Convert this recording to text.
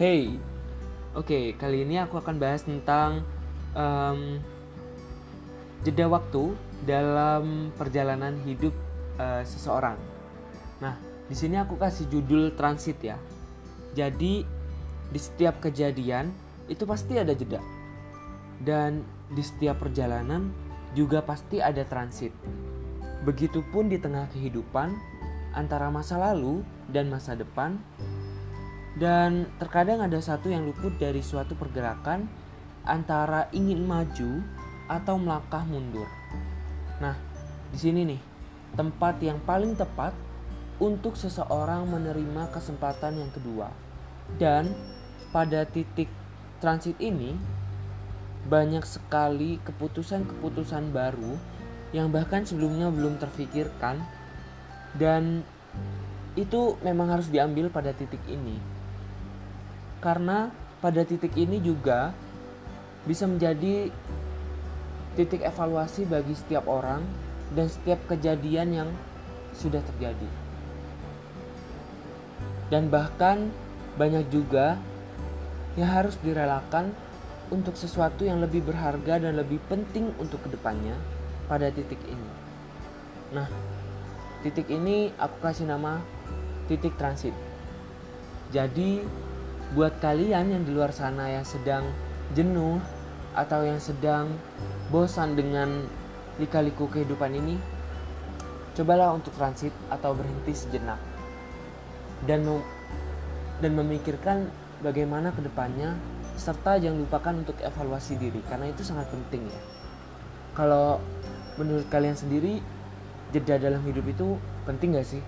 Hey, oke kali ini aku akan bahas tentang um, jeda waktu dalam perjalanan hidup uh, seseorang. Nah, di sini aku kasih judul transit ya. Jadi di setiap kejadian itu pasti ada jeda. Dan di setiap perjalanan juga pasti ada transit. Begitupun di tengah kehidupan antara masa lalu dan masa depan. Dan terkadang ada satu yang luput dari suatu pergerakan antara ingin maju atau melangkah mundur. Nah, di sini nih tempat yang paling tepat untuk seseorang menerima kesempatan yang kedua. Dan pada titik transit ini banyak sekali keputusan-keputusan baru yang bahkan sebelumnya belum terfikirkan dan itu memang harus diambil pada titik ini. Karena pada titik ini juga bisa menjadi titik evaluasi bagi setiap orang dan setiap kejadian yang sudah terjadi. Dan bahkan banyak juga yang harus direlakan untuk sesuatu yang lebih berharga dan lebih penting untuk ke depannya pada titik ini. Nah, titik ini aku kasih nama titik transit. Jadi, buat kalian yang di luar sana yang sedang jenuh atau yang sedang bosan dengan lika-liku kehidupan ini, cobalah untuk transit atau berhenti sejenak dan mem dan memikirkan bagaimana ke depannya serta jangan lupakan untuk evaluasi diri karena itu sangat penting ya. Kalau menurut kalian sendiri jeda dalam hidup itu penting gak sih?